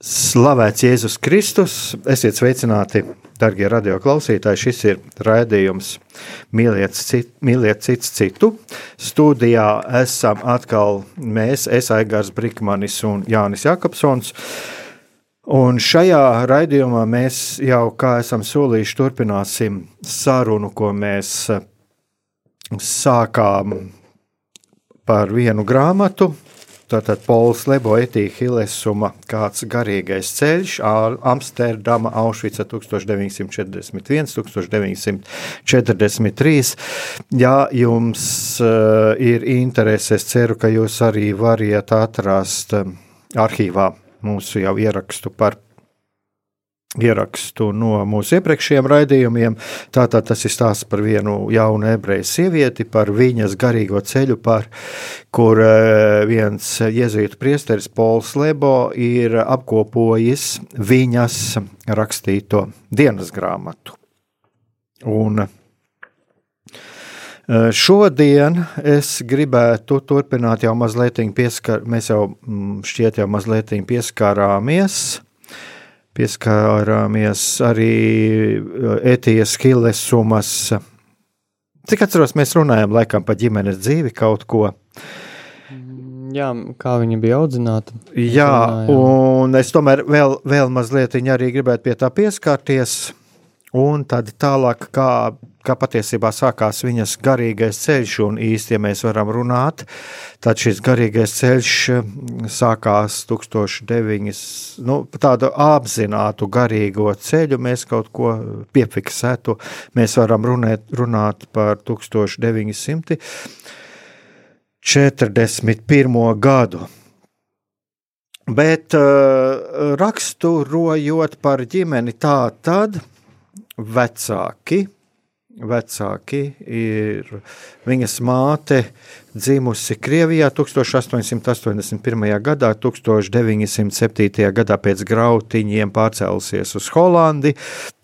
Slavēts Jēzus Kristus! Esiet sveicināti, darbie radioklausītāji! Šis ir raidījums Mīliet, cit, mīliet cits citu. Studijā esam atkal mēs, es Aigars Brikmanis un Jānis Jakobsons. Un šajā raidījumā mēs jau, kā esam solījuši, turpināsim sarunu, ko mēs sākām par vienu grāmatu, Tātad Pols Leboetija Hilesuma kāds garīgais ceļš, Amsterdama, Aušvica 1941, 1943. Ja jums uh, ir interese, es ceru, ka jūs arī variet atrast arhīvā mūsu jau ierakstu par ierakstu no mūsu iepriekšējiem raidījumiem. Tātad tas ir stāsts par vienu jaunu ebreju sievieti, par viņas garīgo ceļu, par kur eh, viens jēzītu priesteris Pols Lebo ir apkopojis viņas rakstīto dienas grāmatu. Un eh, Šodien es gribētu turpināt jau mazliet pieskar, mēs jau mm, šķiet jau mazliet pieskārāmies pieskārāmies arī eh, Etijas Hillesumas. Cik atceros, mēs runājam laikam par ģimenes dzīvi kaut ko. Jā, kā viņa bija audzināta. Jā, un es tomēr vēl, vēl mazliet arī gribētu pie tā pieskarties. Un tad tālāk, kā, kā patiesībā sākās viņas garīgais ceļš, un īsti, ja mēs varam runāt, tad šis garīgais ceļš mm, sākās 2009. Nu, tādu apzinātu garīgo ceļu mēs kaut ko piefiksētu. Mēs varam runāt, runāt par 1941. gadu. Bet uh, raksturojot par ģimeni tā tad, vecāki. Vecāki ir viņas māte dzimusi Krievijā 1881. gadā, 1907. gadā pēc grautiņiem pārcēlusies uz Holandi,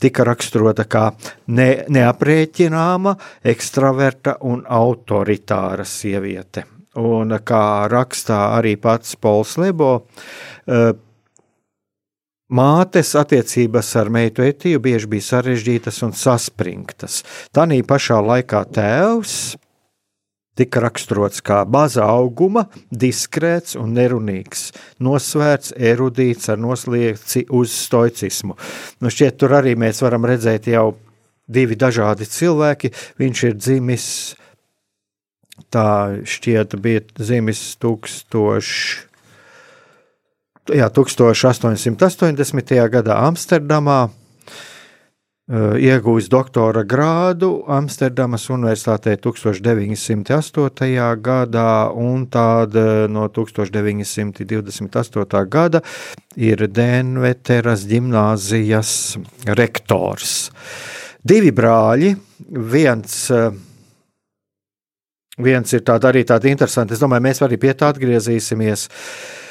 tika raksturota kā ne, neaprēķināma, ekstraverta un autoritāra sieviete. Un kā rakstā arī pats Pols Lebo, eh, Mātes attiecības ar meitu etiju bieži bija sarežģītas un saspringtas. Tanī pašā laikā tēvs tika raksturots kā baza auguma, diskrēts un nerunīgs, nosvērts, erudīts ar noslieci uz stoicismu. Nu šķiet, tur arī mēs varam redzēt jau divi dažādi cilvēki. Viņš ir dzimis, tā šķiet, bija dzimis tūkstoši jā, 1880. gadā Amsterdamā. Uh, iegūs doktora grādu Amsterdamas Universitātē 1908. gadā, un tāda no 1928. gada ir Denveteras gimnāzijas rektors. Divi brāļi, viens, viens ir tāda arī tāda interesanta, es domāju, mēs arī pie tā atgriezīsimies. Uh,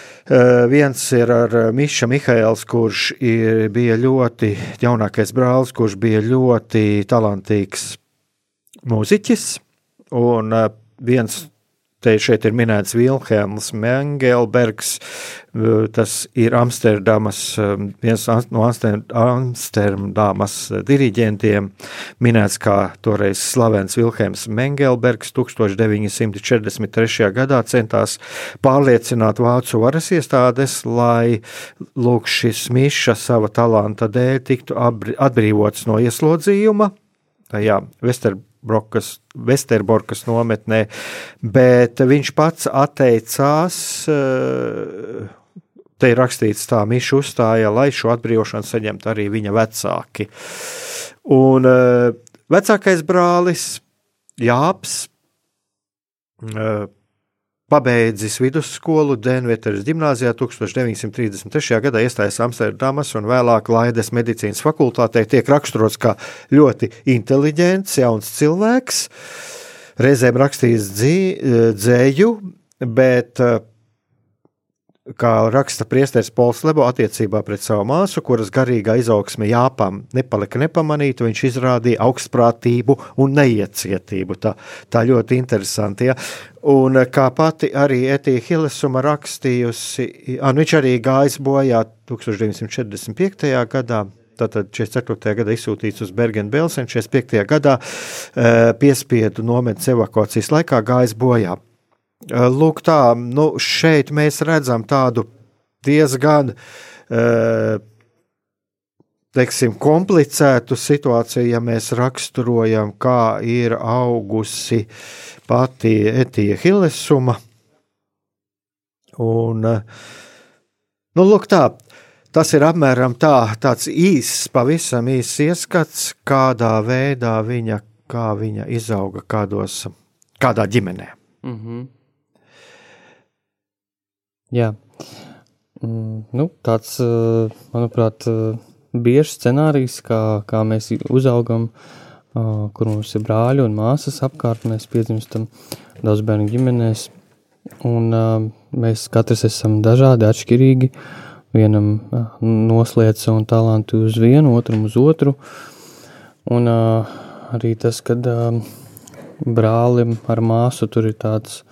viens ir ar eh, Miša Mihails, kurš ir, bija ļoti jaunākais brālis, kurš bija ļoti talantīgs mūziķis, un uh, viens te šeit ir minēts Vilhelms Mengelbergs, tas ir Amsterdamas, viens no Amsterdamas diriģentiem, minēts kā toreiz slavens Vilhelms Mengelbergs 1943. gadā centās pārliecināt vācu varas iestādes, lai lūk šis Miša sava talanta dēļ tiktu atbrīvots no ieslodzījuma tajā Vesterbrokas, Vesterborkas nometnē, bet viņš pats atteicās. Eh, te ir rakstīts, tā Miša uzstāja, lai šo atbrīvošanu saņemtu arī viņa vecāki. Un uh, vecākais brālis Jāps uh, Pabeidzis vidusskolu Denveteras gimnājā 1933. gadā iestājās Amsterdamas un vēlāk Laides medicīnas fakultātē. Tiek raksturots kā ļoti inteliģents, jauns cilvēks, reizēm rakstījis dzēju, bet kā raksta priesteris Pols Lebo attiecībā pret savu māsu, kuras garīgā izaugsme Jāpam nepalika nepamanīta, viņš izrādīja augstprātību un neiecietību. Tā, tā ļoti interesanti. Ja? Un kā pati arī Etija Hilesuma rakstījusi, un viņš arī gājis bojā 1945. gadā. Tātad 44. gadā izsūtīts uz Bergenu-Belsenu, 45. gadā piespiedu nometnes evakuācijas laikā gājis bojā. Eh, lūk, tā, nu, šeit mēs redzam tādu diezgan uh, teiksim, komplicētu situāciju, ja mēs raksturojam, kā ir augusi pati Etija Hilesuma. Un, uh, nu, lūk, tā, tas ir apmēram tā, tāds īss, pavisam īss ieskats, kādā veidā viņa, kā viņa izauga kādos, kādā ģimenē. Mm -hmm. Jā, mm, nu, tāds, eh, manuprāt, eh, biežs scenārijs, kā, kā mēs uzaugam, eh, kur mums ir brāļi un māsas apkārt, mēs piedzimstam daudz bērnu ģimenēs, un mēs katrs esam dažādi, atšķirīgi, vienam noslēdz un talanti uz vienu, otram uz otru, un arī tas, kad brālim ar māsu tur ir tāds,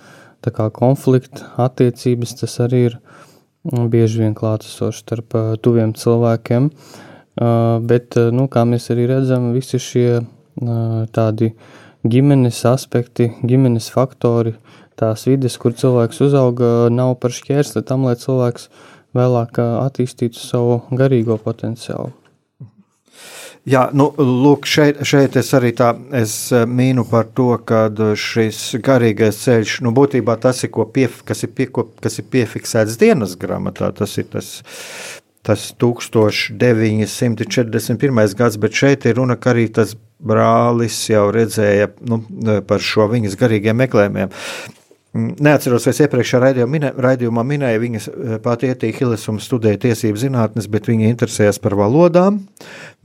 tā kā konflikta attiecības, tas arī ir mm, bieži vien klātesoši starp tuviem cilvēkiem. Bet, nu, kā mēs arī redzam, visi šie tādi ģimenes aspekti, ģimenes faktori, tās vides, kur cilvēks uzauga, nav par šķērsli tam, lai cilvēks vēlāk attīstītu savu garīgo potenciālu. Jā, nu, lūk, šeit, šeit es arī tā es eh, mīnu par to, ka šis garīgais ceļš, nu, būtībā tas ir, pief, kas, ir pie, ko, kas ir piefiksēts dienas grāmatā, tas ir tas, tas 1941. gads, bet šeit ir runa, ka arī tas brālis jau redzēja nu, par šo viņas garīgiem meklējumiem. Mm, neatceros, vai es iepriekšējā raidījumā, minē, raidījumā minēju, viņa eh, pati ietīja Hilesuma studēja tiesību zinātnes, bet viņa interesējās par valodām,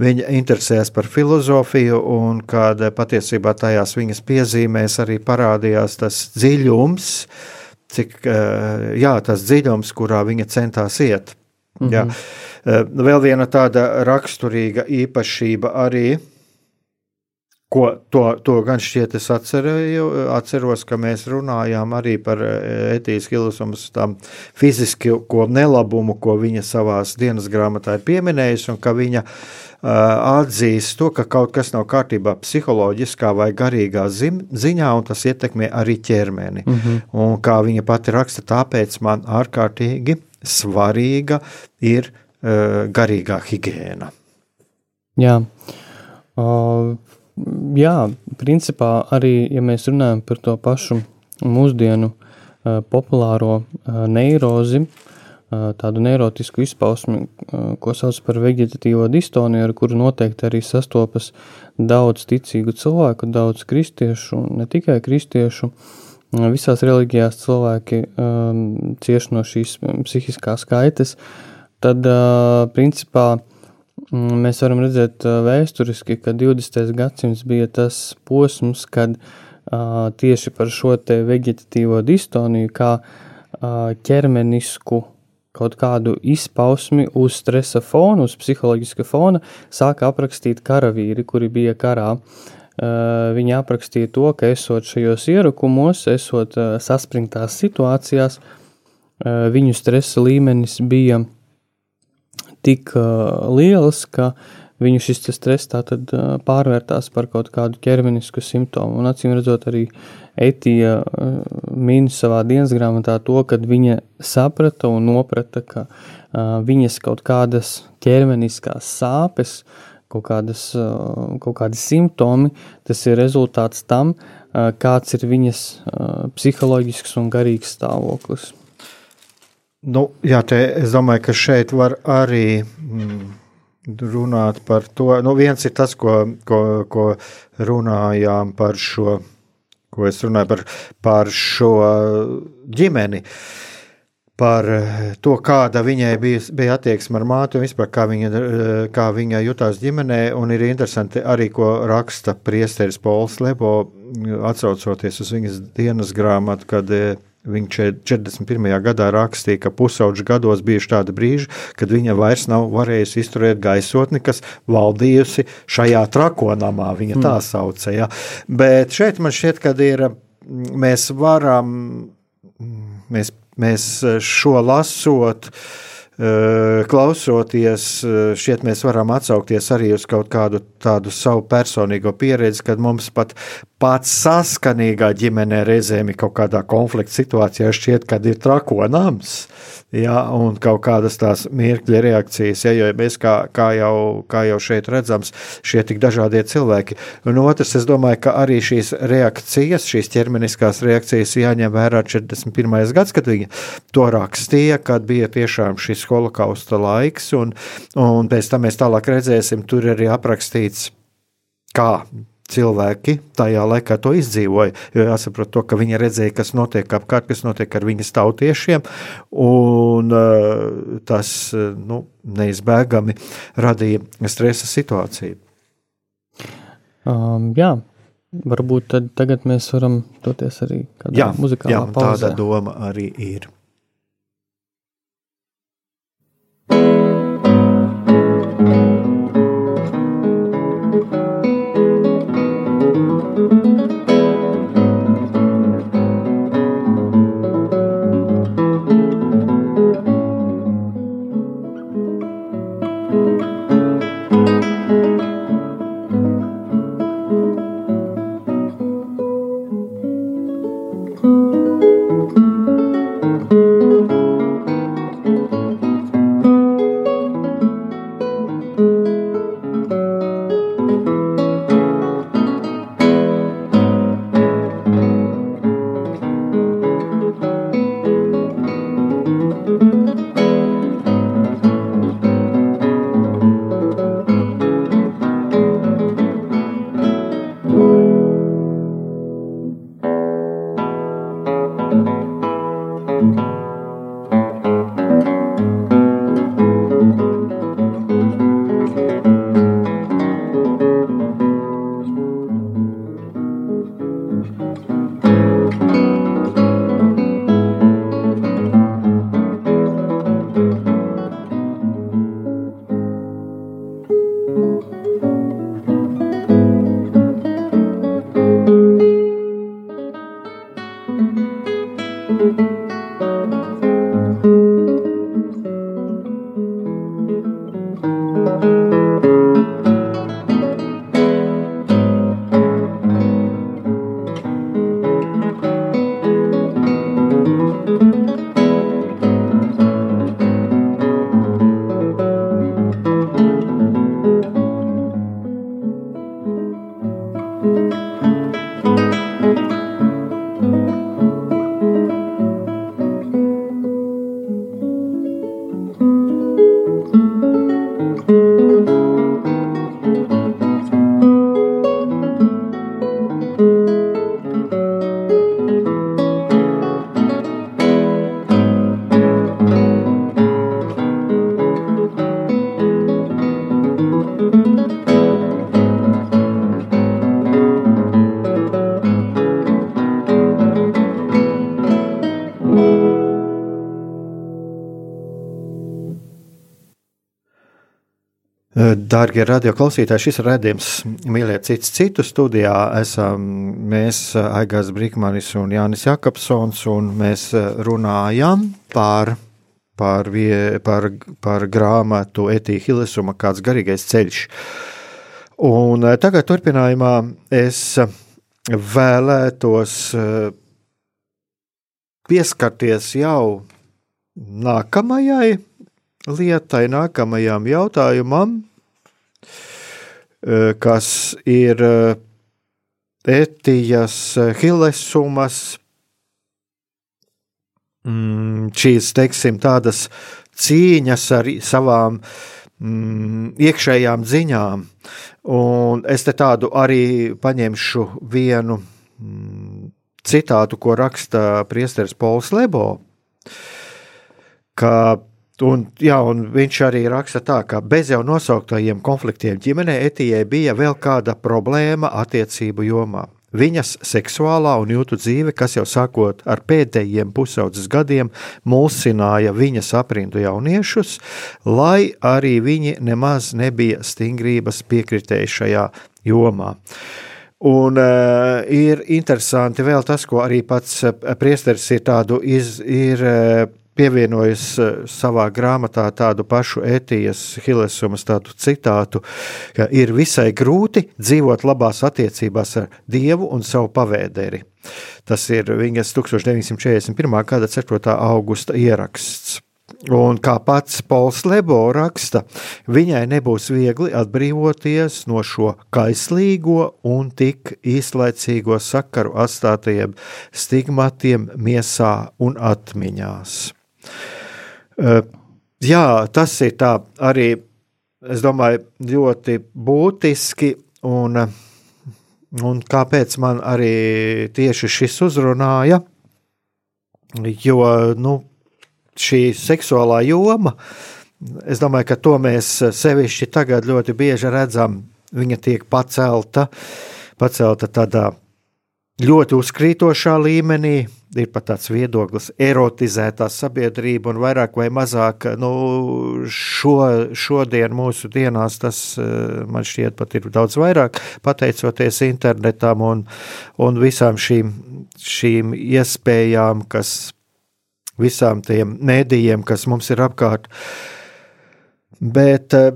viņa interesējās par filozofiju, un kad patiesībā tajās viņas piezīmēs arī parādījās tas dziļums, cik, eh, jā, tas dziļums, kurā viņa centās iet. Mm -hmm. Jā. Eh, vēl viena tāda raksturīga īpašība arī Ko, to, to gan šķiet, es atcerēju, atceros, ka mēs runājām arī par eh, Etijas Hilsumas tam fizisko nelabumu, ko viņa savās dienas grāmatā ir pieminējusi, un ka viņa uh, atzīst to, ka kaut kas nav kārtībā psiholoģiskā vai garīgā zim, ziņā, un tas ietekmē arī ķermeni. Mm -hmm. Un kā viņa pati raksta, tāpēc man ārkārtīgi svarīga ir uh, garīgā higiēna. Jā. Uh, jā, principā arī, ja mēs runājam par to pašu mūsdienu uh, populāro uh, neirozi, uh, tādu neirotisku izpausmi, uh, ko sauc par vegetatīvo distoniju, ar kuru noteikti arī sastopas daudz ticīgu cilvēku, daudz kristiešu, ne tikai kristiešu, visās reliģijās cilvēki um, cieš no šīs psihiskās kaites, tad, uh, principā, Mm, mēs varam redzēt vēsturiski, ka 20. gadsimts bija tas posms, kad uh, tieši par šo te vegetatīvo distoniju, kā uh, ķermenisku kaut kādu izpausmi uz stresa fona, uz psiholoģiska fona, sāka aprakstīt karavīri, kuri bija karā. Viņa aprakstīja to, ka esot šajos ierakumos, esot saspringtās situācijās, viņu stresa līmenis bija tik liels, ka viņu šis stress tātad pārvērtās par kaut kādu ķermenisku simptomu. Un acīm redzot, arī Etija min savā dienas grāmatā to, kad viņa saprata un noprata, ka viņas kaut kādas ķermeniskās sāpes, kaut, kādas, kaut kādi simptomi, tas ir rezultāts tam, kāds ir viņas psiholoģisks un garīgs stāvoklis. Nu, jā, te, es domāju, ka šeit var arī mm, runāt par to. Nu, viens ir tas, ko, ko, ko runājām par šo, ko es runāju par, par šo ģimeni. Par to, kāda viņai bija, bija attieksme ar māti un vispār kā viņa, kā viņa jutās ģimenē. Un ir interesanti arī, ko raksta priesteris Pols Lebo, atsaucoties uz viņas dienas grāmatu, kad Viņš 41. gadā rakstīja, ka pusauģa gados bijuši tādi brīži, kad viņa vairs nav varējusi izturēt gaisotni, kas valdījusi šajā trakonamā. Viņa tā mm. sauca. Ja. Bet šeit man šķiet, ka ir, mēs varam, mēs, mēs šo lasot, Eh, klausoties, eh, šķiet, mēs varam atsaukties arī uz kaut kādu tādu savu personīgo pieredzi, kad mums pat pats saskanīgā ģimenē reizēm ir kaut kādā konflikta situācijā, šķiet, kad ir trakonams ja, un kaut kādas tās mirkļa reakcijas, ja, jo mēs, kā, kā, jau, kā jau šeit redzams, šie tik dažādie cilvēki. Un otrs, es domāju, ka arī šīs reakcijas, šīs ķermeniskās reakcijas jāņem vērā 41. gads, kad viņi to rakstīja, kad bija tiešām šis holokausta laiks, un, un pēc tam mēs tālāk redzēsim, tur arī aprakstīts, kā cilvēki tajā laikā to izdzīvoja. Jo jāsaprot, to, ka viņi redzēja, kas notiek apkārt, kas notiek ar viņas tautiešiem, un uh, tas uh, nu, neizbēgami radīja stresa situāciju. Um, jā, varbūt tagad mēs varam doties arī kādā muzikālā jā, pauzē. Tāda doma arī ir. Darbie radioklausītāji, šis redzējums, mīļie, cits citu studijā esam mēs, Aigars Brīkmanis un Jānis Jakobsons, un mēs runājam par, par, vie, par, par grāmatu Etīha Hilesuma kāds garīgais ceļš. Un tagad turpinājumā es vēlētos pieskarties jau nākamajai lietai, nākamajam jautājumam, eh, kas ir eh, etijas eh, hilesumas, mm, šīs, teiksim, tādas cīņas ar savām mm, iekšējām ziņām. Un es te tādu arī paņemšu vienu mm, citātu, ko raksta priesteris Pols Lebo, ka Un, jā, un viņš arī raksta tā, ka bez jau nosauktajiem konfliktiem ģimenē Etijai bija vēl kāda problēma attiecību jomā. Viņas seksuālā un jūtu dzīve, kas jau sākot ar pēdējiem pusaudzes gadiem, mulsināja viņas aprindu jauniešus, lai arī viņi nemaz nebija stingrības piekritēji šajā jomā. Un uh, ir interesanti vēl tas, ko arī pats priesteris ir tādu iz, ir, uh, pievienojis eh, savā grāmatā tādu pašu etijas Hilesumas tādu citātu, ka ir visai grūti dzīvot labās attiecībās ar Dievu un savu pavēderi. Tas ir viņas 1941. gada 4. augusta ieraksts. Un kā pats Pols Lebo raksta, viņai nebūs viegli atbrīvoties no šo kaislīgo un tik īslaicīgo sakaru atstātajiem stigmatiem miesā un atmiņās. Jā, tas ir tā arī, es domāju, ļoti būtiski. Un, un kāpēc man arī tieši šis uzrunāja? Jo nu, šī seksuālā joma, es domāju, ka to mēs sevišķi tagad ļoti bieži redzam. Viņa tiek pacelta, pacelta tādā ļoti uzkrītošā līmenī, ir pat tāds viedoklis, erotizētā sabiedrība un vairāk vai mazāk nu, šo, šodien mūsu dienās tas eh, man šķiet pat ir daudz vairāk, pateicoties internetam un, un visām šīm, šīm iespējām, kas visām tiem mēdījiem, kas mums ir apkārt. Bet eh,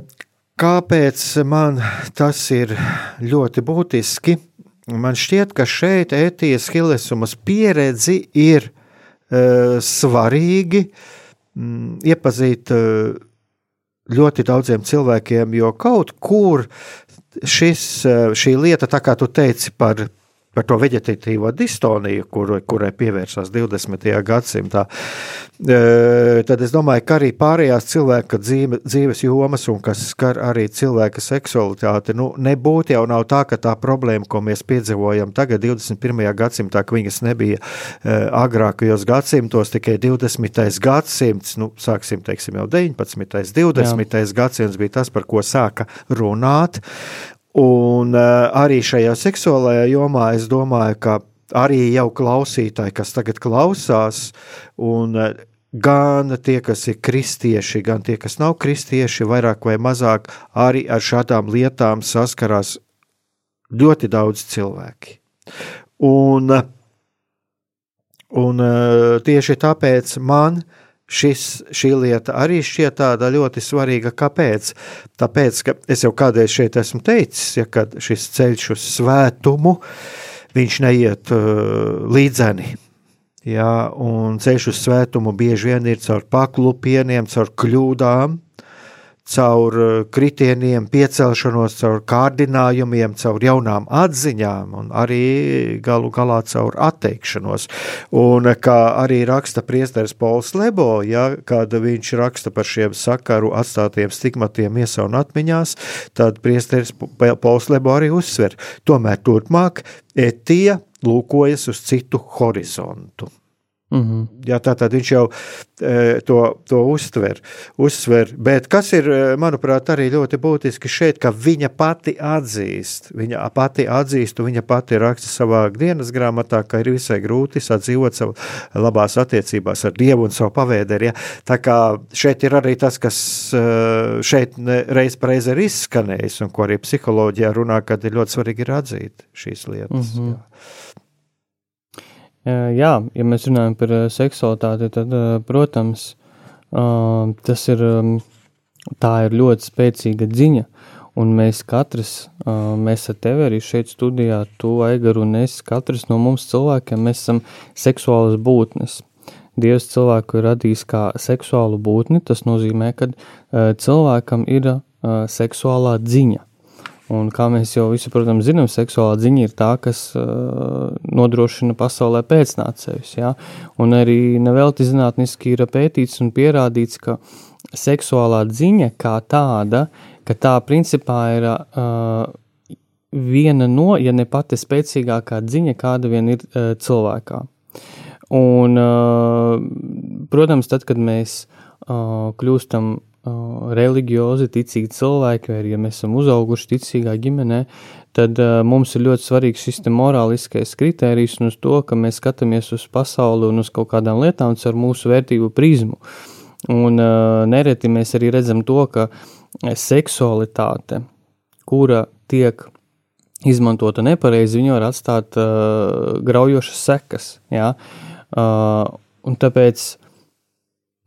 kāpēc man tas ir ļoti būtiski? Man šķiet, ka šeit ētijas hilesumas pieredzi ir uh, svarīgi mm, iepazīt uh, ļoti daudziem cilvēkiem, jo kaut kur šis, uh, šī lieta, tā kā tu teici par par to veģetatīvo distoniju, kur, kurai pievērsās 20. gadsimtā, e, tad es domāju, ka arī pārējās cilvēka dzīve, dzīves jomas un kas skar arī cilvēka seksualitāti, nu, nebūtu jau nav tā, ka tā problēma, ko mēs piedzīvojam tagad 21. gadsimtā, ka viņas nebija e, agrākajos gadsimtos, tikai 20. gadsimts, nu, sāksim, teiksim, jau 19. 20. Jā. gadsimts bija tas, par ko sāka runāt, Un uh, arī šajā seksuālajā jomā es domāju, ka arī jau klausītāji, kas tagad klausās, un uh, gan tie, kas ir kristieši, gan tie, kas nav kristieši, vairāk vai mazāk arī ar šādām lietām saskarās ļoti daudz cilvēki. Un, un uh, tieši tāpēc man uh, šis, šī lieta arī šķiet tāda ļoti svarīga. Kāpēc? Tāpēc, ka es jau kādreiz šeit esmu teicis, ja šis ceļš uz svētumu, viņš neiet uh, līdzeni. Jā, un ceļš uz svētumu bieži vien ir caur paklupieniem, caur kļūdām, caur eh, kritieniem, piecelšanos, caur kārdinājumiem, caur jaunām atziņām un arī galu galā caur atteikšanos. Un kā arī raksta priesteris Pols Lebo, ja, kad viņš raksta par šiem sakaru atstātiem stigmatiem iesa un atmiņās, tad priesteris Pols Lebo arī uzsver, tomēr turpmāk etija lūkojas uz citu horizontu. Mm -hmm. Jā, tā tad viņš jau e, to, to uztver, uzsver. Bet kas ir, e, manuprāt, arī ļoti būtiski šeit, ka viņa pati atzīst, viņa pati atzīst, un viņa pati raksta savā dienas grāmatā, ka ir visai grūti sadzīvot savu labās attiecībās ar Dievu un savu pavēderi. Ja? Tā kā šeit ir arī tas, kas e, šeit reiz pareizi ir izskanējis, un ko arī psiholoģijā runā, kad ir ļoti svarīgi ir atzīt šīs lietas. Mm -hmm. Jā. Jā, ja mēs runājam par seksualitāti, tad, protams, tas ir, tā ir ļoti spēcīga dziņa, un mēs katrs, mēs ar tevi arī šeit studijā, tu, Aigar un es, katrs no mums cilvēkiem, mēs esam seksuālas būtnes. Dievs cilvēku ir radījis kā seksuālu būtni, tas nozīmē, ka cilvēkam ir seksuālā dziņa. Un kā mēs jau visi, protams, zinām, seksuālā ziņa ir tā, kas uh, nodrošina pasaulē pēcnācējus. Ja? Un arī nevelti zinātniski ir pētīts un pierādīts, ka seksuālā ziņa kā tāda, ka tā principā ir uh, viena no, ja ne pati spēcīgākā ziņa, kāda vien ir uh, cilvēkā. Un, uh, protams, tad, kad mēs uh, kļūstam religiozi, ticīgi cilvēki, vai arī ja mēs esam uzauguši ticīgā ģimenē, tad uh, mums ir ļoti svarīgs šis morāliskais kritērijs un uz to, ka mēs skatāmies uz pasauli un uz kaut kādām lietām ar mūsu vērtību prizmu. Un uh, nereti mēs arī redzam to, ka seksualitāte, kura tiek izmantota nepareizi, viņa var atstāt uh, graujošas sekas. Ja? Uh, un tāpēc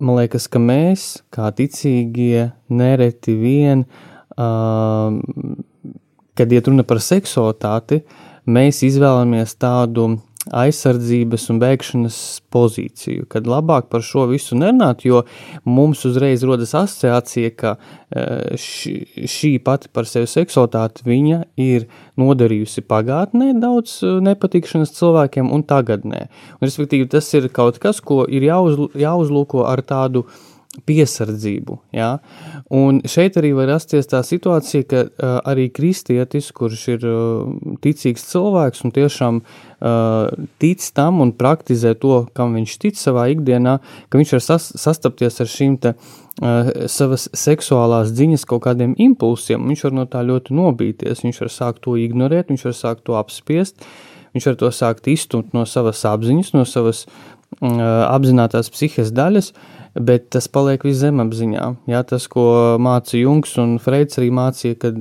man liekas, ka mēs, kā ticīgie, nereti vien, uh, kad iet runa par seksualitāti, mēs izvēlamies tādu aizsardzības un bēgšanas pozīciju, kad labāk par šo visu nerunāt, jo mums uzreiz rodas asociācija, ka šī, šī pati par sevi seksualitāte viņa ir nodarījusi pagātnē daudz nepatikšanas cilvēkiem un tagadnē. Un, respektīvi, tas ir kaut kas, ko ir jāuz, jāuzlūko ar tādu piesardzību. Ja? Un šeit arī var rasties tā situācija, ka uh, arī kristietis, kurš ir uh, ticīgs cilvēks un tiešām uh, tic tam un praktizē to, kam viņš tic savā ikdienā, ka viņš var sas sastapties ar šīm te, uh, savas seksuālās dziņas kaut kādiem impulsiem, viņš var no tā ļoti nobīties, viņš var sākt to ignorēt, viņš var sākt to apspiest, viņš var to sākt izstumt no savas apziņas, no savas uh, apzinātās psihes daļas, uh, bet tas paliek viszemapziņā. Jā, tas, ko māca Junks un Freids arī mācīja, kad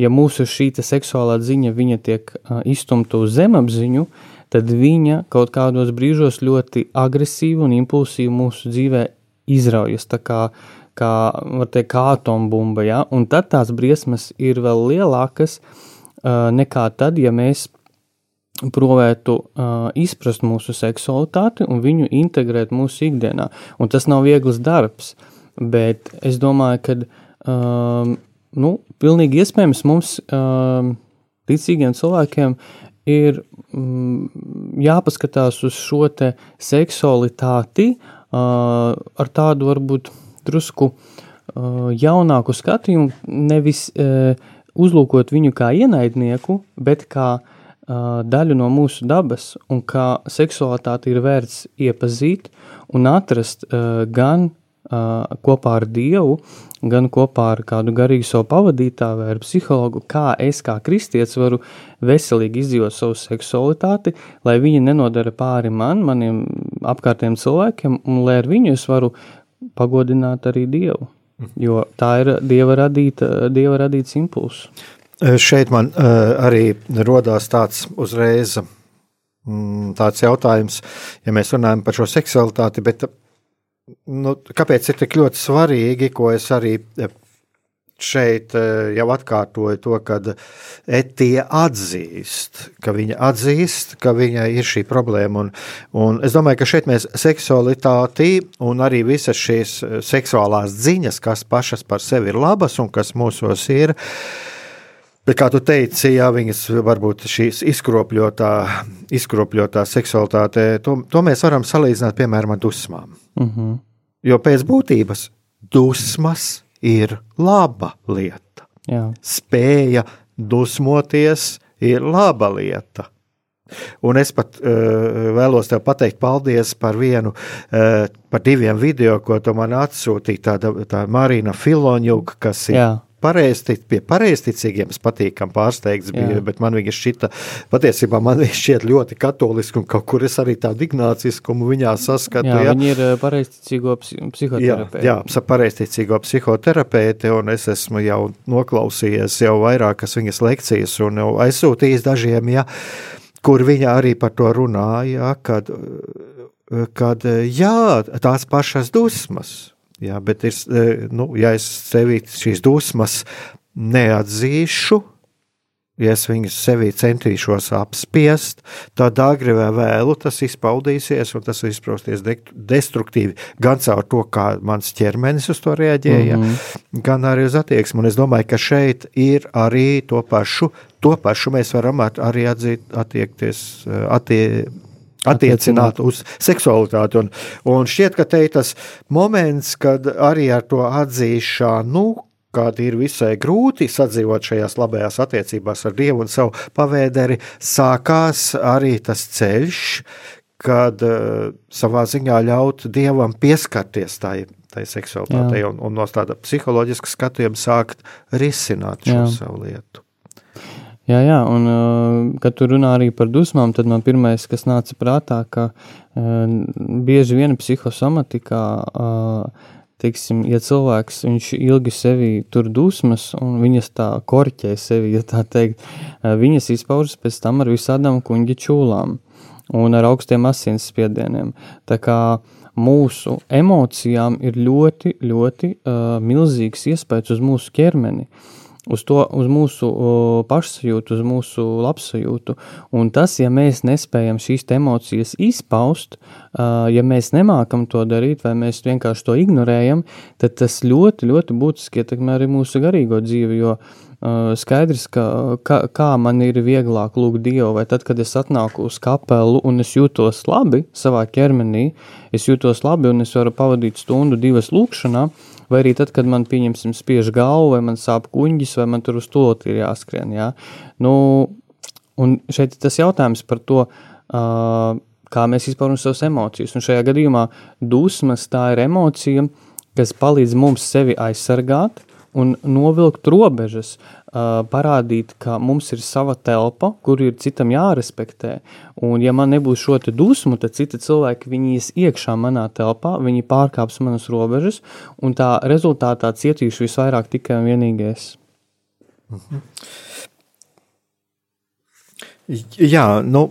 ja mūsu šī seksuālā ziņa viņa tiek izstumta uz zemapziņu, tad viņa kaut kādos brīžos ļoti agresīvi un impulsīvi mūsu dzīvē izraujas. Tā kā, kā, teikt, kā atombumba, ja? un tad tās briesmas ir vēl lielākas uh, nekā tad, ja mēs provētu uh, izprast mūsu seksualitāti un viņu integrēt mūsu ikdienā. Un tas nav viegls darbs, bet es domāju, ka um, nu, pilnīgi iespējams mums, um, ticīgiem cilvēkiem, ir um, jāpaskatās uz šo te seksualitāti uh, ar tādu varbūt drusku uh, jaunāku skatījumu, nevis uh, uzlūkot viņu kā ienaidnieku, bet kā uh, daļu no mūsu dabas un kā seksualitāti ir vērts iepazīt un atrast gan kopā ar Dievu, gan kopā ar kādu garīgu savu pavadītāju vai psihologu, kā es kā kristietis varu veselīgi izdzīvot savu seksualitāti, lai viņa nenodara pāri man, maniem apkārtējiem cilvēkiem, un lai ar viņu es varu pagodināt arī Dievu. Jo tā ir Dieva radīta, Dieva radīts impulss. Eh, šeit man uh, arī rodās tāds uzreiz mm, tāds jautājums, ja mēs runājam par šo seksualitāti, bet nu, kāpēc ir tik ļoti svarīgi, ko es arī eh, šeit jau atkārtoju to, ka Etija atzīst, ka viņa atzīst, ka viņai ir šī problēma. Un, un es domāju, ka šeit mēs seksualitāti un arī visas šīs seksuālās ziņas, kas pašas par sevi ir labas un kas mūsos ir, uh, Bet, kā tu teici, jā, viņas varbūt šīs izkropļotā, izkropļotā seksualitāte, to, to mēs varam salīdzināt piemēram ar dusmām. Mhm. -huh. Jo pēc būtības dusmas ir laba lieta. Jā. Spēja dusmoties ir laba lieta. Un es pat uh, vēlos te pateikt paldies par vienu, uh, par diviem video, ko tu man atsūtīji. Tāda tā Marina Filoņuka, kas ir Jā pareiztic, pie pareizticīgiem patīkami pārsteigts bija, Jā. bet man viņa šķita, patiesībā man viņa šķiet ļoti katoliski un kaut kur es arī tādu ignāciskumu viņā saskatu. Jā, ja. viņa ir eh, pareizticīgo psihoterapeite. Jā, jā pareizticīgo psihoterapeite un es esmu jau noklausījies jau vairākas viņas lekcijas un jau aizsūtījis dažiem, ja, kur viņa arī par to runāja, kad, kad jā, tās pašas dusmas, Jā, bet ir, e, nu, ja es sevi šīs dusmas neatzīšu, ja es viņus sevī centīšos apspiest, tad agri vai vēlu tas izpaudīsies, un tas izpausties destruktīvi gan caur to, kā mans ķermenis uz to reaģēja, mm -hmm. gan arī uz attieksmi. Un es domāju, ka šeit ir arī to pašu, to pašu mēs varam arī atzīt, attiekties, e, attie, attiecināt uz seksualitāti. Un, un šķiet, ka te ir tas moments, kad arī ar to atzīšanu, kad ir visai grūti sadzīvot šajās labajās attiecībās ar Dievu un savu pavēderi, sākās arī tas ceļš, kad uh, savā ziņā ļaut Dievam pieskarties tai, tai seksualitātei un, un no tāda psiholoģiska skatījuma sākt risināt šo Jā. savu lietu. Jā, jā, un uh, kad tu runā arī par dusmām, tad man pirmais, kas nāca prātā, ka uh, bieži vien psihosomatikā, uh, teiksim, ja cilvēks ilgi sevi tur dusmas un viņas tā korķē sevi, ja tā teikt, viņas izpaužas pēc tam ar visādām kuņģa čūlām un ar augstiem asins spiedieniem. Tā kā mūsu emocijām ir ļoti, ļoti uh, milzīgs iespējas uz mūsu ķermeni. Uh, uz, to, uz mūsu pašsajūtu, uz mūsu labsajūtu. Un tas, ja mēs nespējam šīs emocijas izpaust, ja mēs nemākam to darīt, vai mēs vienkārši to ignorējam, tad tas ļoti, ļoti būtiski ietekmē arī mūsu garīgo dzīvi. Jo skaidrs, ka kā, kā man ir vieglāk lūgt Dievu, vai tad, kad es atnāku uz kapelu un es jūtos labi savā ķermenī, es jūtos labi un es varu pavadīt stundu, divas lūkšanā vai arī tad, kad man, pieņemsim, spiež galvu, vai man sāp kuņģis, vai man tur uz to ir jāskrien, jā. Nu, un šeit ir tas jautājums par to, uh, kā mēs izpaužam savas emocijas, un šajā gadījumā dusmas tā ir emocija, kas palīdz mums sevi aizsargāt, un novilkt robežas, parādīt, ka mums ir sava telpa, kur ir citam jārespektē. Un, ja man nebūs šo dusmu, tad citi cilvēki viņas iekšā manā telpā, viņi pārkāps manas robežas, un tā rezultātā cietīšu visvairāk tikai un vienīgi es. Mhm. Jā, nu,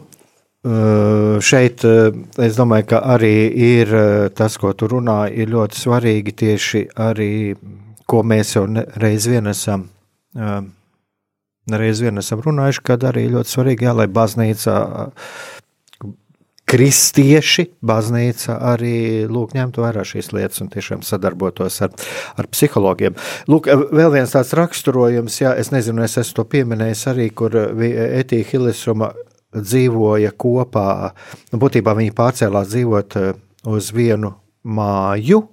Šeit es domāju, ka arī ir tas, ko tu runā, ir ļoti svarīgi tieši arī ko mēs jau reiz vien esam, reiz vien esam runājuši, kad arī ļoti svarīgi, jā, lai baznīca, kristieši, baznīca arī lūk, ņemtu vērā šīs lietas un tiešām sadarbotos ar, ar psihologiem. Lūk, vēl viens tāds raksturojums, jā, es nezinu, es esmu to pieminējis arī, kur Etija Hilesuma dzīvoja kopā, nu, būtībā viņi pārcēlās dzīvot uz vienu māju,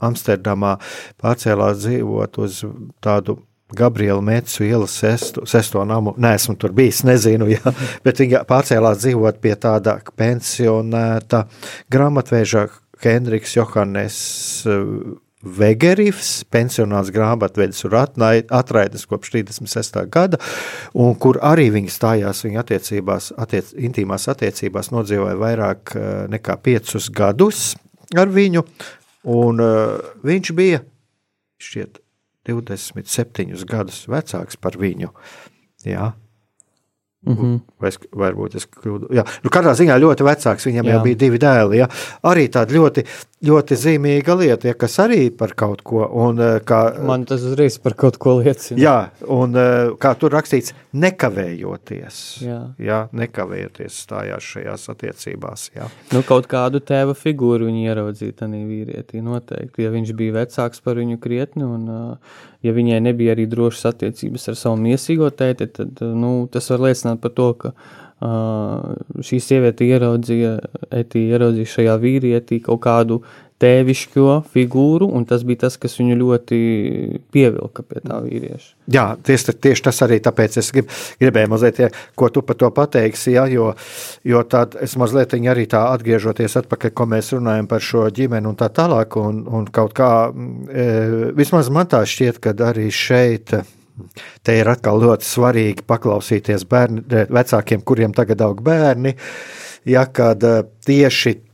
Amsterdamā pārcēlās dzīvot uz tādu Gabriela Metsu ielas sesto, sesto namu. Nē, esmu tur bijis, nezinu, jā, bet viņa pārcēlās dzīvot pie tāda pensionēta grāmatvēža Hendriks Johannes eh, Vegerifs, pensionāts grāmatvedis un atraides kopš 36. gada, un kur arī viņi stājās viņa attiecībās, attiec, intīmās attiecībās, nodzīvoja vairāk eh, nekā piecus gadus ar viņu, Un uh, viņš bija šķiet 27 gadus vecāks par viņu. Jā. Mm -hmm. Vai es, varbūt es kļūdu. Jā, nu, katrā ziņā ļoti vecāks. Viņam jā. jau bija divi dēli. Jā. Arī tāda ļoti, ļoti zīmīga lieta, ja, kas arī par kaut ko. Un, eh, kā, Man tas uzreiz par kaut ko liecina. Jā, un eh, kā tur rakstīts, nekavējoties. Jā, jā nekavējoties stājās šajās attiecībās. Jā. Nu, kaut kādu tēva figūru viņi ieraudzīja tajā vīrietī noteikti. Ja viņš bija vecāks par viņu krietni un uh, ja viņai nebija arī drošas attiecības ar savu miesīgo tēti, tad nu, tas var liecināt par to, ka uh, šī sieviete ieraudzīja, etī, ieraudzīja šajā vīrietī kaut kādu tēvišķo figūru, un tas bija tas, kas viņu ļoti pievilka pie tā vīrieša. Jā, tieši, tieši tas arī tāpēc es grib, gribēju mazliet, ja, ko tu par to pateiksi, ja, jo, jo tad es mazliet arī tā atgriežoties atpakaļ, ko mēs runājam par šo ģimeni un tā tālāk, un, un kaut kā, e, vismaz man tā šķiet, ka arī šeit te ir atkal ļoti svarīgi paklausīties bērni, vecākiem, kuriem tagad aug bērni, ja kad e, tieši Mm,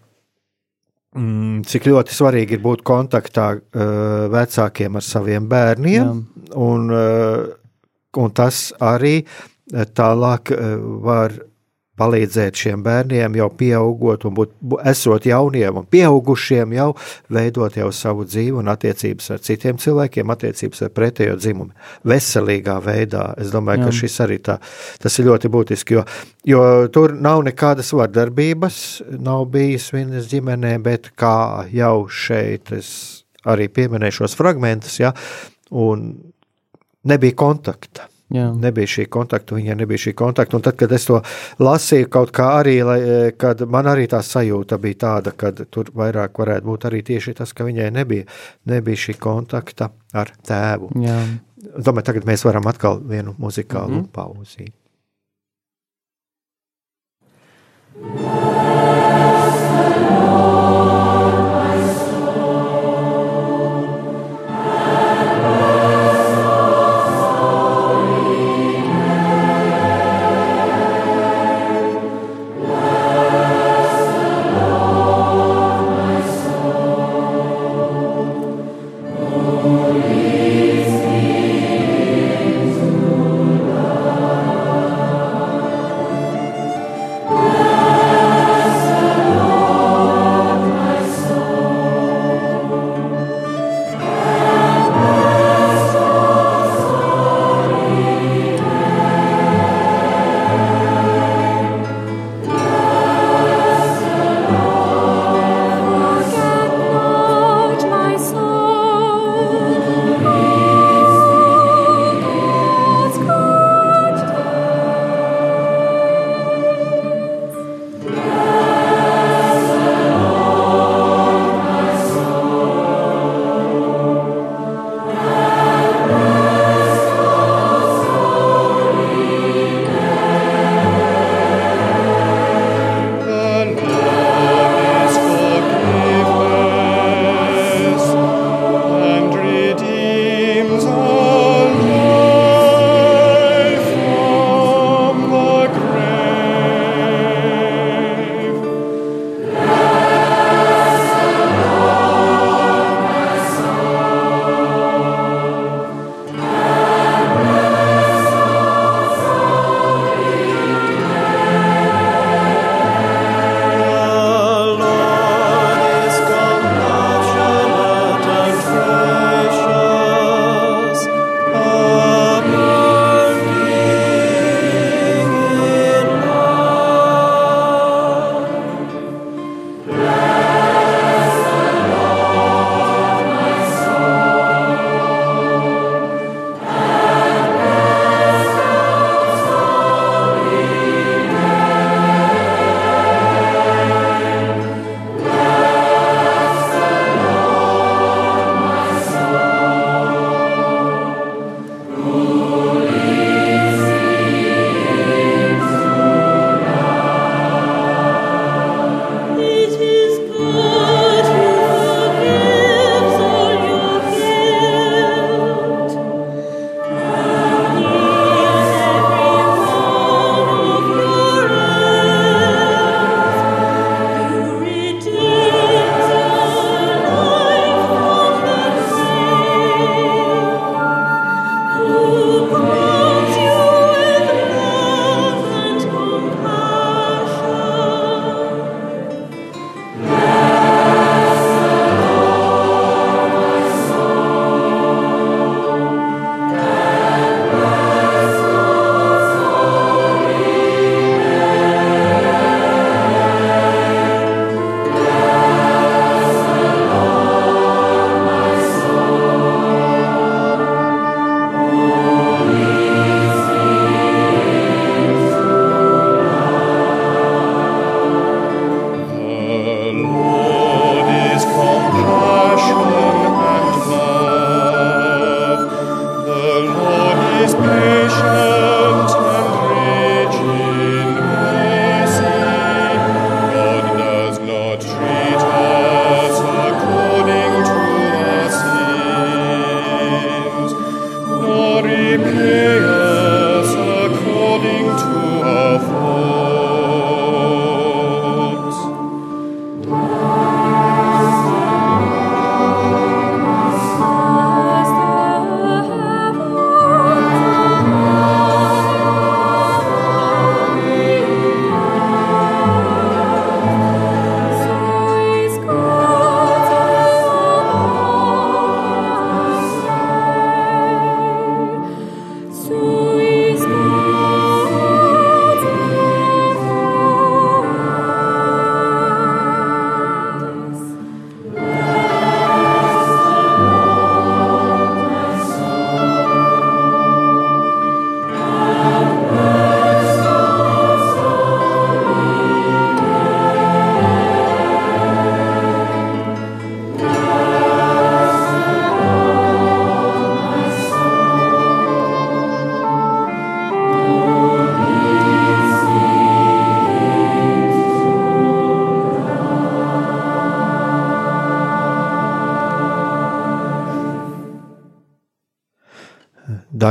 cik ļoti svarīgi ir būt kontaktā uh, vecākiem ar saviem bērniem, Jā. un, uh, un tas arī tālāk uh, var palīdzēt šiem bērniem jau pieaugot un būt, esot jauniem un pieaugušiem, jau veidot jau savu dzīvi un attiecības ar citiem cilvēkiem, attiecības ar pretējo dzimumu. Veselīgā veidā. Es domāju, Jā. ka šis arī tā, tas ir ļoti būtiski, jo, jo tur nav nekādas vardarbības, nav bijis vienas ģimenē, bet kā jau šeit es arī pieminēju šos fragmentus, ja, un nebija kontakta. Jā. Nebija šī kontakta, viņai nebija šī kontakta. Un tad, kad es to lasīju, kaut kā arī, lai, kad man arī tā sajūta bija tāda, ka tur vairāk varētu būt arī tieši tas, ka viņai nebija, nebija šī kontakta ar tēvu. Jā. Domāju, tagad mēs varam atkal vienu muzikālu mm -hmm. pauzi.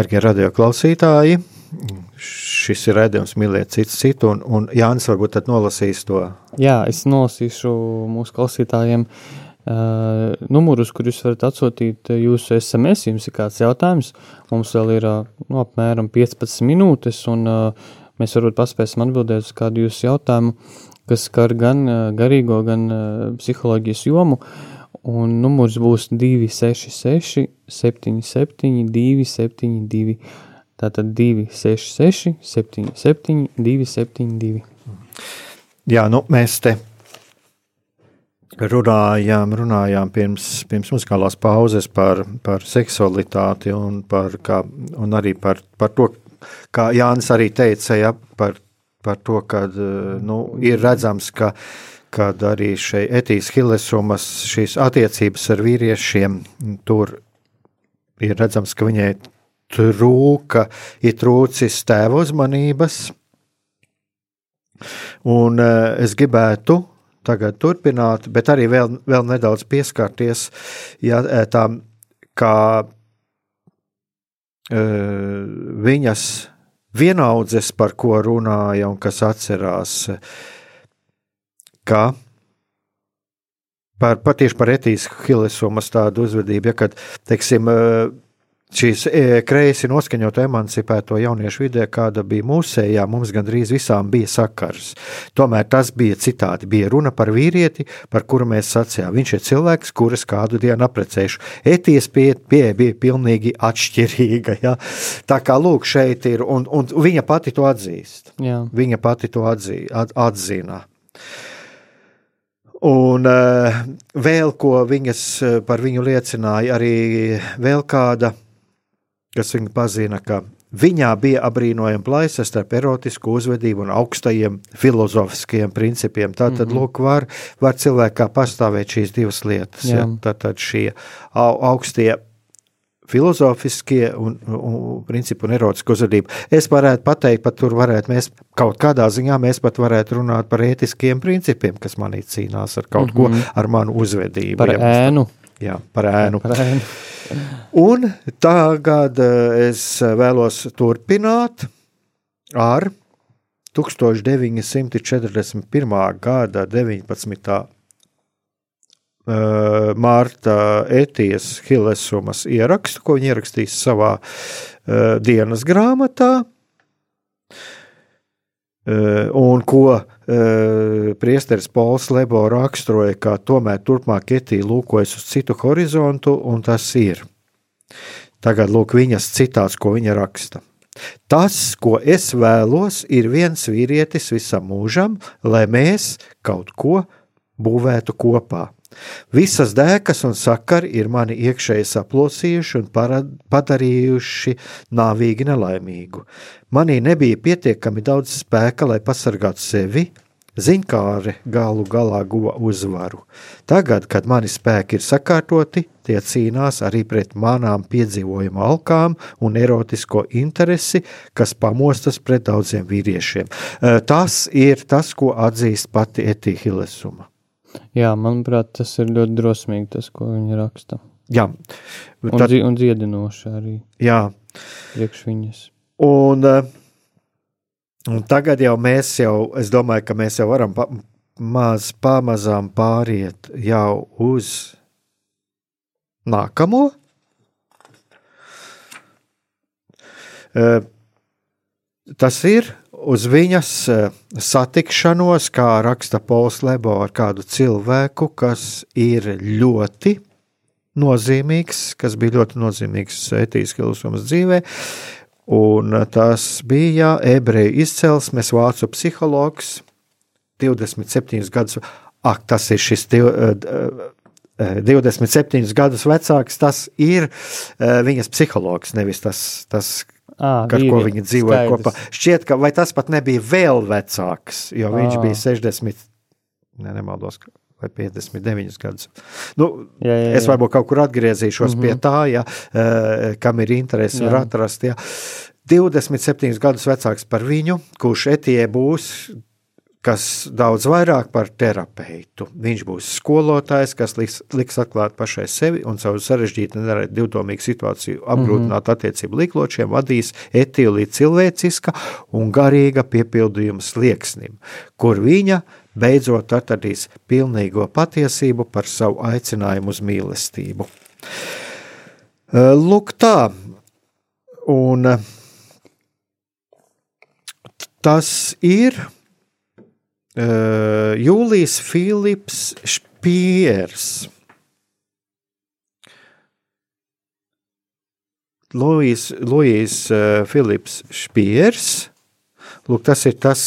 Dārgie radio klausītāji, šis ir redzējums mīlēt cits citu, un, un Jānis varbūt tad nolasīs to. Jā, es nolasīšu mūsu klausītājiem uh, numurus, kur jūs varat atsūtīt jūsu SMS, jums ir kāds jautājums. Mums vēl ir uh, nu, apmēram 15 minūtes, un uh, mēs varbūt paspēsim atbildēt uz kādu jūsu jautājumu, kas skar gan uh, garīgo, gan uh, psiholoģijas jomu. Un numurs būs 266, 77, 272. Tātad 266, 77, 272. Jā, nu, mēs te runājām, runājām pirms, pirms muzikālās pauzes par, par seksualitāti un, par, kā, un arī par, par to, kā Jānis arī teica, ja, par, par to, ka nu, ir redzams, ka, kad arī šeit etīs Hillesumas šīs attiecības ar vīriešiem, tur ir redzams, ka viņai trūka, ir trūcis tēva uzmanības. Un uh, es gribētu tagad turpināt, bet arī vēl, vēl nedaudz pieskarties ja, eh, tam, kā uh, viņas vienaudzes, par ko runāja un kas atcerās, ka par, patieši par etīsku Hilesumas tādu uzvedību, ja, kad, teiksim, uh, šīs e, kreisi noskaņoto emancipēto jauniešu vidē, kāda bija mūsējā, mums gandrīz visām bija sakars. Tomēr tas bija citādi. Bija runa par vīrieti, par kuru mēs sacījām. Viņš ir cilvēks, kuras kādu dienu aprecējuši. Eties pieeja pie, bija pilnīgi atšķirīga. Ja? Tā kā lūk, šeit ir, un, un viņa pati to atzīst. Jā. Viņa pati to atzī, at, atzina. Un uh, vēl ko viņas par viņu liecināja, arī vēl kāda kas viņu pazina, ka viņā bija apbrīnojama plaisa starp erotisku uzvedību un augstajiem filozofiskiem principiem. Tātad, mm -hmm. lūk, var, var cilvēkā pastāvēt šīs divas lietas. Jā. Ja? Tātad šie augstie filozofiskie un, un principi un erotiska uzvedība. Es varētu pateikt, pat tur varētu mēs kaut kādā ziņā mēs pat varētu runāt par ētiskiem principiem, kas manī cīnās ar kaut mm -hmm. ko, mhm. ar manu uzvedību. Par ja, ēnu. Jā, par ēnu. Par ēnu. Un tagad eh, es vēlos turpināt ar 1941. gada 19. Eh, Mārta Etijas Hilesumas ierakstu, ko viņa ierakstīs savā uh, dienas grāmatā, uh, un ko priesteris Pols Lebo raksturoja, kā tomēr turpmāk Etija lūkojas uz citu horizontu, un tas ir. Tagad lūk viņas citāts, ko viņa raksta. Tas, ko es vēlos, ir viens vīrietis visam mūžam, lai mēs kaut ko būvētu kopā. Visas dēkas un sakari ir mani iekšēji saplosījuši un padarījuši nāvīgi nelaimīgu. Manī nebija pietiekami daudz spēka, lai pasargātu sevi, Ziņkāri galu galā guva uzvaru. Tagad, kad mani spēki ir sakārtoti, tie cīnās arī pret manām piedzīvojuma alkām un erotisko interesi, kas pamostas pret daudziem vīriešiem. Tas ir tas, ko atzīst pati Etihilesuma. Jā, manuprāt, tas ir ļoti drosmīgi, tas, ko viņa raksta. Jā. Un, tad, un dziedinoši arī. Jā. Priekš viņas. Un uh, Un tagad jau mēs jau, es domāju, ka mēs jau varam pa, maz pamazām pāriet jau uz nākamo. Tas ir uz viņas satikšanos, kā raksta Pols Lebo ar kādu cilvēku, kas ir ļoti nozīmīgs, kas bija ļoti nozīmīgs etiskās ilūzijas dzīvē. Un tas bija ebreju izcelsmes vācu psihologs, 27 gadus. Ak, tas ir šis 27 eh, gadus vecāks, tas ir eh, viņas psihologs, nevis tas, tas À, ar ko viņi dzīvoja skaidrs. kopā. Šķiet, ka vai tas pat nebija vēl vecāks, jo viņš à. bija 60, ne, nemaldos, vai 59 gadus. Nu, jā, jā, jā. Es varbūt kaut kur atgriezīšos mm -hmm. pie mhm. tā, ja, kam ir interesi, var atrast. Ja. 27 gadus vecāks par viņu, kurš etie būs kas daudz vairāk par terapeitu. Viņš būs skolotājs, kas liks, liks atklāt pašai sevi un savu sarežģītu divdomīgu situāciju apgrūtināt mm -hmm. attiecību likločiem, vadīs līdz cilvēciska un garīga piepildījuma slieksnim, kur viņa beidzot atradīs pilnīgo patiesību par savu aicinājumu uz mīlestību. Lūk tā, un tas ir uh, Jūlijs Filips Špiers. Lūijs, Lūijs uh, Filips Špiers. Lūk, tas ir tas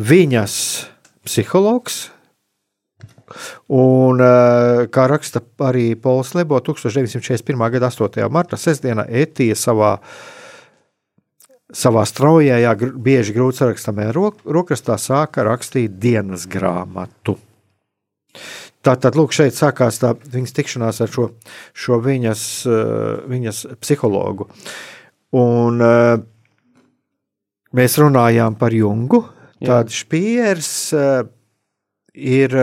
viņas psihologs, Un, uh, kā raksta arī Pols Lebo 1941. gada 8. marta sestdienā Etija savā uh, savā straujajā, bieži grūti sarakstāmajā rokrakstā sāka rakstīt dienas grāmatu. Tātad, lūk, šeit sākās tā viņas tikšanās ar šo, šo viņas, eh, viņas psihologu. Un eh, mēs runājām par Jungu. Tad Špīrs eh, ir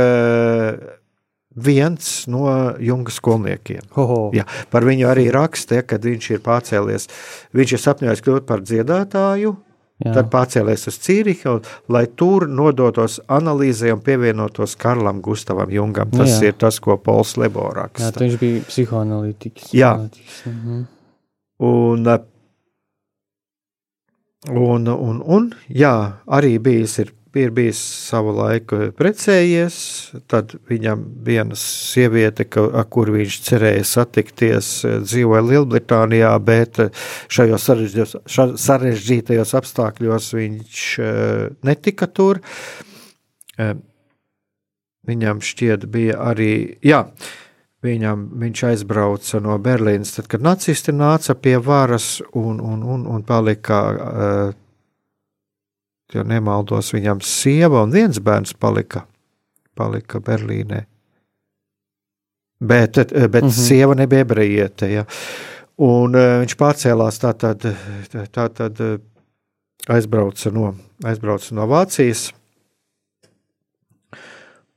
viens no Junga skolniekiem. Jā, par viņu arī raksta, ja, kad viņš ir pārcēlies. Viņš ir sapņojis kļūt par dziedātāju. Jā. Tad pārcēlās uz Cīrihu, lai tur nodotos analīzē un pievienotos Karlam Gustavam Jungam. Tas jā. ir tas, ko Pols Lebo raksta. Jā, viņš bija psihoanalītiķis. Jā. Mhm. Un, un, un, un, jā, arī bijis ir ir bijis savu laiku precējies, tad viņam viena sieviete, ka, ar kuru viņš cerēja satikties, dzīvoja Lielbritānijā, bet šajos sarežģītajos apstākļos viņš eh, netika tur. Eh, viņam šķiet, bija arī. Jā, Viņam, viņš aizbrauca no Berlīnas, tad, kad nacisti nāca pie varas un, un, un, un palika uh, ja nemaldos, viņam sieva un viens bērns palika, palika Berlīnē. Bet, bet mm -hmm. sieva nebija ebrejiete. Ja. Un uh, viņš pārcēlās tātad, tātad uh, aizbrauca no, aizbrauca no Vācijas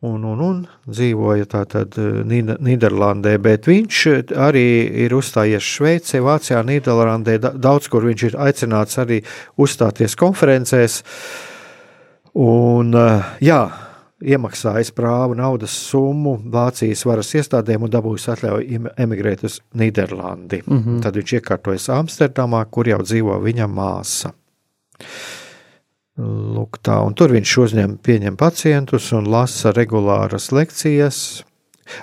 un, un, un dzīvoja tātad eh, Nīderlandē, bet viņš eh, arī ir uzstājies Šveicē, Vācijā, Nīderlandē, daudz kur viņš ir aicināts arī uzstāties konferencēs, un eh, jā, iemaksājis prāvu naudas summu Vācijas varas iestādēm un dabūjis atļauju emigrēt uz Nīderlandi. Mm -hmm. Tad viņš iekārtojas Amsterdamā, kur jau dzīvo viņa māsa. Lūk, tā, un tur viņš uzņem, pieņem pacientus un lasa regulāras lekcijas.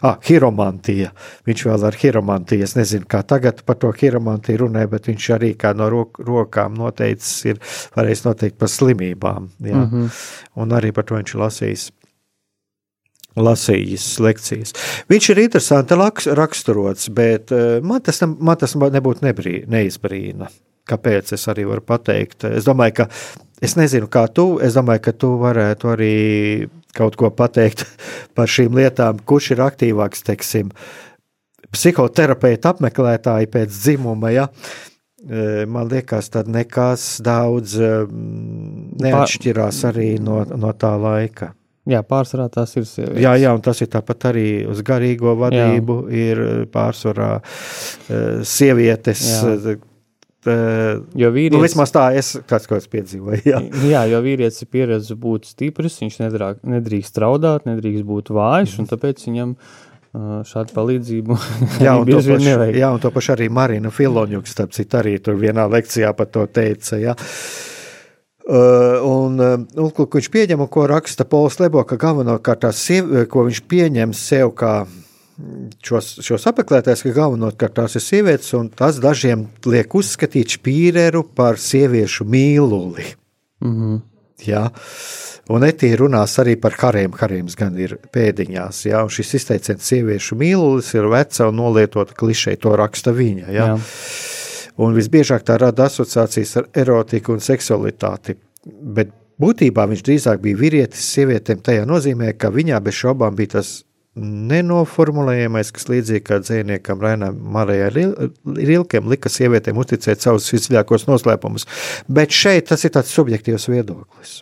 Ah, hiromantija. Viņš vēl ar hiromantiju. Es nezinu, kā tagad par to hiromantiju runē, bet viņš arī kā no rok rokām noteicis, ir varējis noteikt par slimībām. Jā. Mm -hmm. Un arī par to viņš ir lasījis. Lasījis lekcijas. Viņš ir interesanti raksturots, bet eh, man tas, man tas nebūtu nebrī, neizbrīna. Kāpēc es arī varu pateikt? Es domāju, ka Es nezinu, kā tu. Es domāju, ka tu varētu arī kaut ko pateikt par šīm lietām, kurš ir aktīvāks, teiksim, psihoterapeita apmeklētāji pēc dzimuma. Ja? E, man liekas, tad nekas daudz e, neatšķirās arī no, no tā laika. Jā, pārsvarā tas ir sievietes. Jā, jā, un tas ir tāpat arī uz garīgo vadību. Jā. Ir pārsvarā e, sievietes, jā. Jo vīrietis, nu, vismaz tā es kāds kaut kāds piedzīvoju. Jā. jā, jo vīrietis ir pieredzējis būt stiprs, viņš nedrāk, nedrīkst raudāt, nedrīkst būt vājš, un tāpēc viņam šādu palīdzību jā, un to pašu, nevajag. Jā, un to pašu arī Marina Filoņuks, starp citu, arī tur vienā lekcijā par to teica, jā. Uh, un, un ko viņš pieņem, un ko raksta Pols Lebo, ka galvenokārt tās, ko viņš pieņem sev kā šos, šos apmeklētājus, ka galvenokārt tās ir sievietes, un tas dažiem liek uzskatīt špīreru par sieviešu mīluli. Mm -hmm. Ja? Un etī runās arī par kariem. Kariems gan ir pēdiņās, ja? un šis izteiciens sieviešu mīlulis ir veca un nolietota klišei, to raksta viņa. Ja? Jā. Un visbiežāk tā rada asociācijas ar erotiku un seksualitāti. Bet būtībā viņš drīzāk bija vīrietis sievietēm tajā nozīmē, ka viņā bez šaubām bija tas nenoformulējamais, kas līdzīgi kā dziniekam Rainam Marijai Rilkiem lika sievietēm uzticēt savus visdziļākos noslēpumus. Bet šeit tas ir tāds subjektīvs viedoklis.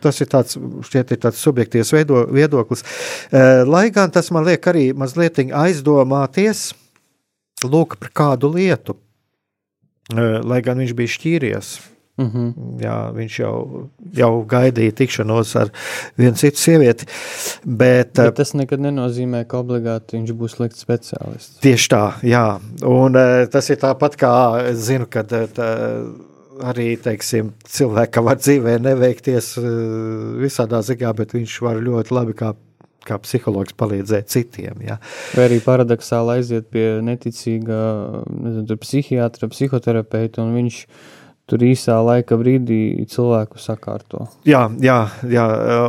tas ir tāds, šķiet, ir tāds subjektīvs veido, viedoklis. Uh, lai gan tas man liek arī mazliet aizdomāties, lūk, par kādu lietu, uh, lai gan viņš bija šķīries. Mm -hmm. Jā, viņš jau, jau gaidīja tikšanos ar vienu citu sievieti. Bet, bet tas nekad nenozīmē, ka obligāti viņš būs slikts speciālists. Tieši tā, jā. Un tas ir tāpat kā es zinu, ka tā, arī teiksim, cilvēkam var dzīvē neveikties visādā ziņā, bet viņš var ļoti labi kā kā psihologs palīdzēt citiem. Ja. Vai arī paradoxāli aiziet pie neticīga nezinu, psihiatra, psihoterapeita, un viņš tur īsā laika brīdī cilvēku sakārto. Jā, jā, jā.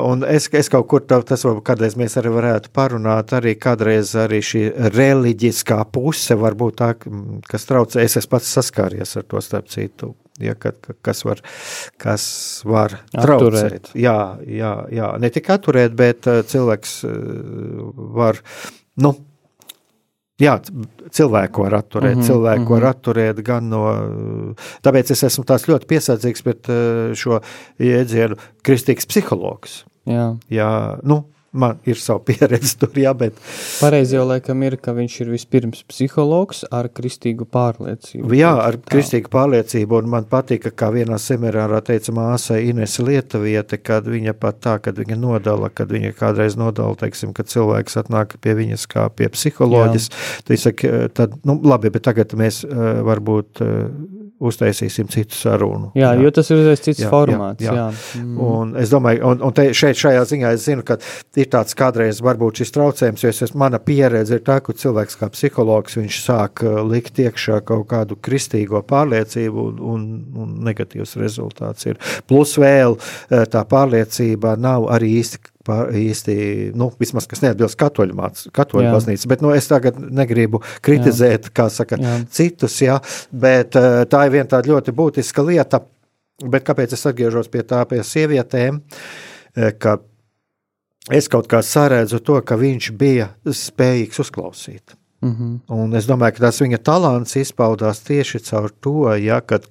un es, es kaut kur tā, tas varbūt kādreiz mēs arī varētu parunāt, arī kādreiz arī šī reliģiskā puse varbūt tā, kas traucē, es esmu pats saskāries ar to starp citu. Ja, ka, kas var, kas var traucēt. Jā, jā, jā, ne tikai atturēt, bet cilvēks var, nu, Jā, cilvēku var atturēt, mm -hmm, cilvēku mm -hmm. var atturēt gan no. Tāpēc es esmu tāds ļoti piesardzīgs pret eh, šo jēdzienu kristīgs psihologs. Jā, jā nu, man ir sava pieredze tur, jā, bet. Pareizi jau laikam ir, ka viņš ir vispirms psihologs ar kristīgu pārliecību. Jā, ar tā. kristīgu pārliecību, un man patika, kā vienā seminārā teica māsai Inese Lietuviete, kad viņa pat tā, kad viņa nodala, kad viņa kādreiz nodala, teiksim, kad cilvēks atnāk pie viņas kā pie psiholoģis, tad, saka, tad, nu, labi, bet tagad mēs uh, varbūt uh, uztaisīsim citu sarunu. Jā, jā. jo tas ir uzreiz cits jā, formāts. Jā, jā. Jā. Mm. Un es domāju, un, un te, šeit šajā ziņā es zinu, ka ir tāds kādreiz varbūt šis traucējums, jo es, es, mana pieredze ir tā, ka cilvēks kā psihologs, viņš sāk uh, likt iekšā kaut kādu kristīgo pārliecību un, un, un negatīvs rezultāts ir. Plus vēl uh, tā pārliecība nav arī īsti īsti, nu, vismaz kas neatbilst katoļu, māc, katoļu jā. baznīcas, bet nu, es tagad negribu kritizēt, jā. kā saka, jā. citus, jā, bet eh, tā ir viena tāda ļoti būtiska lieta, bet kāpēc es atgriežos pie tā, pie sievietēm, eh, ka es kaut kā saredzu to, ka viņš bija spējīgs uzklausīt. Mm -hmm. Un es domāju, ka tas viņa talants izpaudās tieši caur to, ja, kad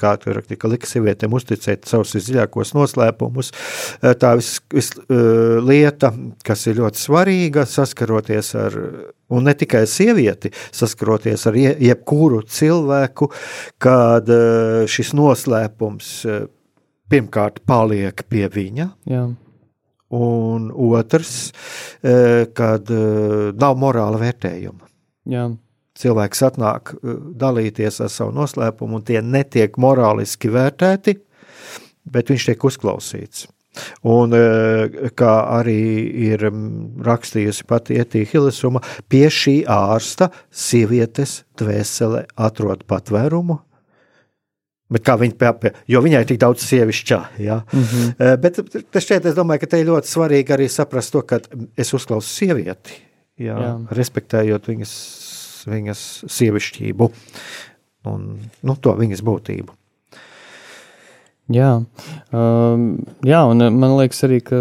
tika lika sievietēm uzticēt savus visdziļākos noslēpumus. Eh, tā vis, vis, uh, lieta, kas ir ļoti svarīga, saskaroties ar, un ne tikai sievieti, saskaroties ar je, jebkuru cilvēku, kad uh, šis noslēpums pirmkārt paliek pie viņa. Jā. Un otrs, kad nav morāla vērtējuma. Jā. Cilvēks atnāk uh, dalīties ar savu noslēpumu, un tie netiek morāliski vērtēti, bet viņš tiek uzklausīts. Un, uh, kā arī ir mm, rakstījusi pati Etīna Hilesuma, pie šī ārsta sievietes dvēsele atrod patvērumu, Bet kā viņa pie, jo viņai ir tik daudz sievišķā. Ja? Mm -hmm. Bet tas šeit, es domāju, ka te ir ļoti svarīgi arī saprast to, ka es uzklausu sievieti jā, jā. respektējot viņas, viņas sievišķību un nu, to viņas būtību. Jā, um, jā, un man liekas arī, ka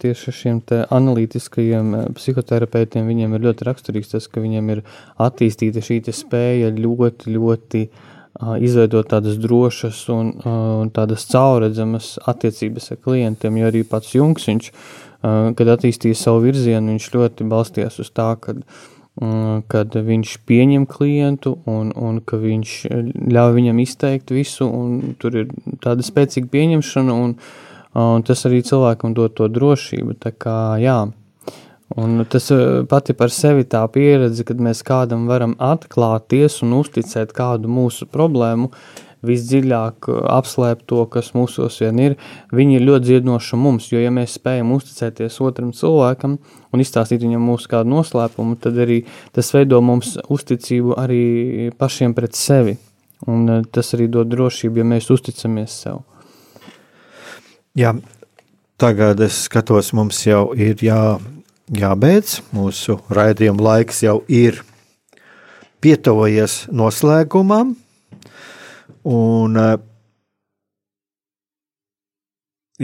tieši šiem analītiskajiem eh, psihoterapeitiem viņiem ir ļoti raksturīgs tas, ka viņiem ir attīstīta šī spēja ļoti, ļoti uh, izveidot tādas drošas un uh, tādas cauredzamas attiecības ar klientiem, jo arī pats Junks, viņš uh, kad attīstīja savu virzienu, viņš ļoti balstījās uz tā, kad, kad viņš pieņem klientu un, un ka viņš ļauj viņam izteikt visu, un tur ir tāda spēcīga pieņemšana, un, un tas arī cilvēkam dod to drošību. Tā kā, jā, Un tas pati par sevi tā pieredze, kad mēs kādam varam atklāties un uzticēt kādu mūsu problēmu, uh, visdziļāk uh, apslēpt to, kas mūsos vien ir, viņi ir ļoti dziedinoši mums, jo ja mēs spējam uzticēties otram cilvēkam un izstāstīt viņam mūsu kādu noslēpumu, tad arī tas veido mums uzticību arī pašiem pret sevi. Un uh, tas arī dod drošību, ja mēs uzticamies sev. Jā, tagad es skatos, mums jau ir jā, jābeidz. Mūsu raidījuma laiks jau ir pietuvojies noslēgumam. Un eh,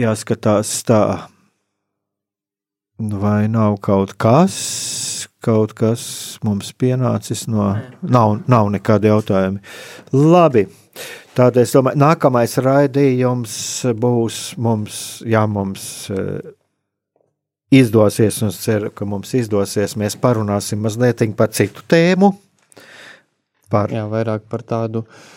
jāskatās tā, vai nav kaut kas, kaut kas mums pienācis no. Nav, nav nekādi jautājumi. Labi. Tādēļ es domāju, nākamais raidījums būs mums, ja mums eh, izdosies, un es ceru, ka mums izdosies, mēs parunāsim mazliet par citu tēmu. Par, Jā, vairāk par tādu uh,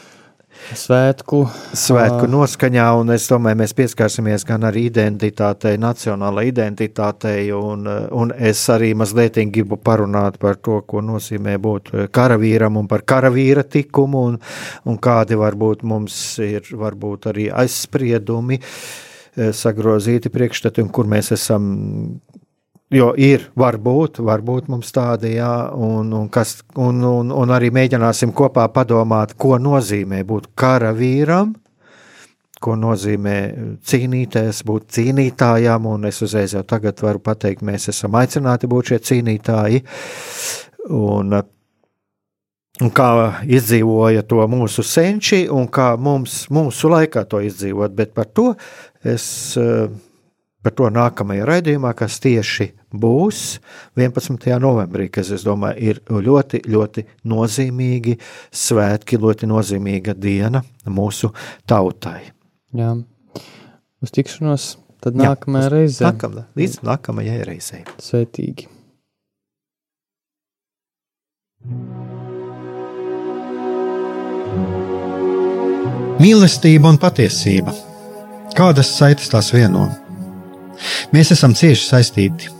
svētku, svētku noskaņā, un es domāju, mēs pieskarsimies gan ar identitātei, nacionālai identitātei, un, un es arī mazliet gribu parunāt par to, ko nozīmē būt karavīram un par karavīra tikumu, un, un kādi varbūt mums ir varbūt arī aizspriedumi eh, sagrozīti priekšstati, un kur mēs esam Jo ir, varbūt, varbūt mums tādi, jā, un, un, kas, un, un, un arī mēģināsim kopā padomāt, ko nozīmē būt karavīram, ko nozīmē cīnīties, būt cīnītājam, un es uzreiz jau tagad varu pateikt, mēs esam aicināti būt šie cīnītāji, un, un kā izdzīvoja to mūsu senči, un kā mums mūsu laikā to izdzīvot, bet par to es par to nākamajā raidījumā, kas tieši būs 11. novembrī, kas, es domāju, ir ļoti, ļoti nozīmīgi svētki, ļoti nozīmīga diena mūsu tautai. Jā, uz tikšanos tad nākamajā reizē. Nākamā, līdz nākamajai reizei. Svētīgi. Mīlestība un patiesība. Kādas saites tās vieno? Mēs esam cieši saistīti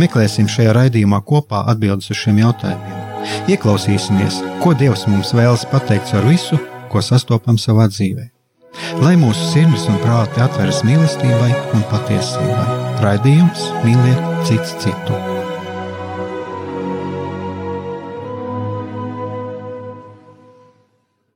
Meklēsim šajā raidījumā kopā atbildes uz šiem jautājumiem. Ieklausīsimies, ko Dievs mums vēlas pateikt ar visu, ko sastopam savā dzīvē. Lai mūsu sirds un prāti atveras mīlestībai un patiesībai, raidījums mīliet citu citu.